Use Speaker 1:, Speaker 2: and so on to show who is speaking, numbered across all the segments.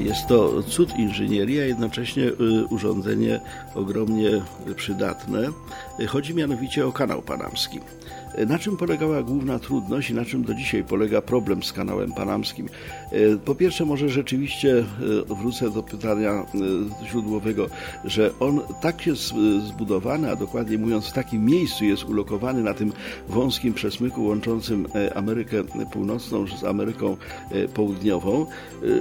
Speaker 1: Jest to cud inżynierii, a jednocześnie y, urządzenie ogromnie przydatne. Chodzi mianowicie o kanał panamski. Na czym polegała główna trudność i na czym do dzisiaj polega problem z kanałem panamskim? Po pierwsze, może rzeczywiście y, wrócę do pytania y, źródłowego, że on tak jest zbudowany, a dokładnie mówiąc, w takim miejscu jest ulokowany na tym wąskim przesmyku łączącym Amerykę Północną z Ameryką Południową,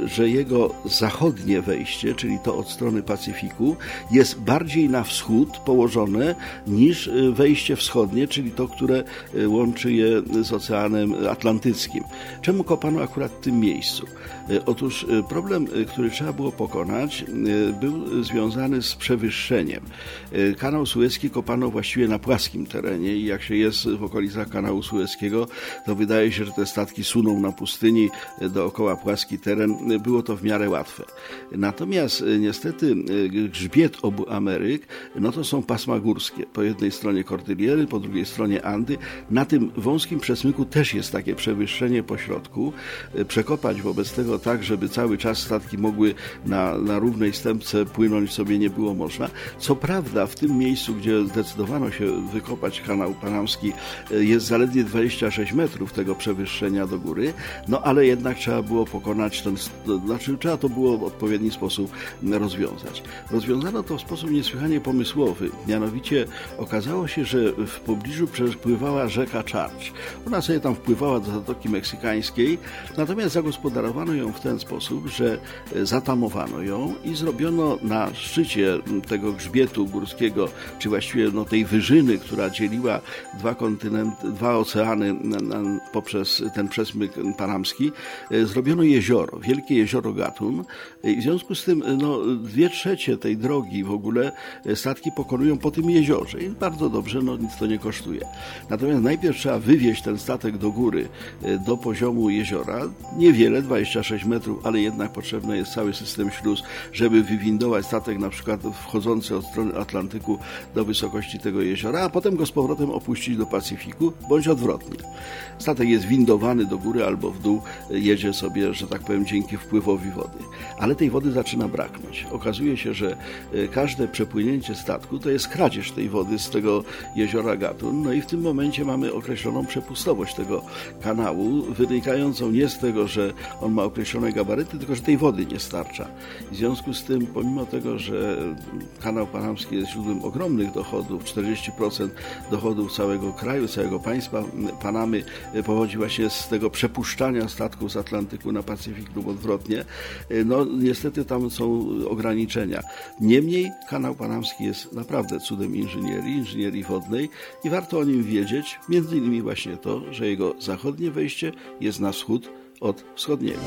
Speaker 1: że jego zachodnie wejście, czyli to od strony Pacyfiku, jest bardziej na wschód położone niż y, wejście wschodnie, czyli to, które y, łączy je z Oceanem Atlantyckim. Czemu kopano akurat w tym miejscu? Y, otóż problem, który trzeba było pokonać, był związany z przewyższeniem. Kanał Suezki kopano właściwie na płaskim terenie i jak się jest w okolicach kanału Suezkiego, to wydaje się, że te statki suną na pustyni dookoła płaski teren. Było to w miarę łatwe. Natomiast niestety grzbiet obu Ameryk, no to są pasma górskie. Po jednej stronie Kordyliery, po drugiej stronie Andy. Na tym wąskim przesmyku też jest takie przewyższenie po środku. Przekopać wobec tego tak, żeby cały czas statki mogły na, na równej stępce płynąć sobie nie było można. Co prawda w tym miejscu, gdzie zdecydowano się wykopać kanał panamski, jest zaledwie 26 metrów tego przewyższenia do góry, no ale jednak trzeba było pokonać ten, znaczy trzeba to było w odpowiedni sposób rozwiązać. Rozwiązano to w sposób niesłychanie pomysłowy. Mianowicie okazało się, że w pobliżu przepływała rzeka Charge. Ona sobie tam wpływała do Zatoki Meksykańskiej, natomiast zagospodarowano ją w ten sposób, że zatamowano ją i zrobiono na szczycie tego grzbietu górskiego, czy właściwie no, tej wyżyny, która dzieliła dwa kontynenty, dwa oceany poprzez ten przesmyk panamski, zrobiono jezioro, wielkie jezioro I w związku z tym no, dwie trzecie tej drogi w ogóle statki pokonują po tym jeziorze i bardzo dobrze, no nic to nie kosztuje. Natomiast najpierw trzeba wywieźć ten statek do góry, e, do poziomu jeziora. Niewiele, 26 metrów, ale jednak potrzebny jest cały system śluz, żeby wywindować statek na przykład wchodzący od strony Atlantyku do wysokości tego jeziora, a potem go z powrotem opuścić do Pacyfiku, bądź odwrotnie. Statek jest windowany do góry albo w dół, e, jedzie sobie, że tak powiem, dzięki wpływowi wody. Ale tej wody zaczyna braknąć. Okazuje się, że e, każde przepłynięcie statku to jest kradzież tej wody z tego jeziora Gatun. No i w tym momencie mamy określoną przepustowość tego kanału, wynikającą nie z tego, że on ma określone gabaryty, tylko że tej wody nie starcza. w związku z tym, pomimo tego, że kanał panamski jest źródłem ogromnych dochodów, 40% dochodów całego kraju, całego państwa Panamy pochodzi właśnie z tego przepuszczania statków z Atlantyku na Pacyfik lub odwrotnie, no niestety tam są ograniczenia. Niemniej kanał panamski jest naprawdę cudem inżynierii, inżynierii wodnej i warto o nim wiedzieć, między innymi właśnie to, że jego zachodnie wejście jest na wschód od wschodniego.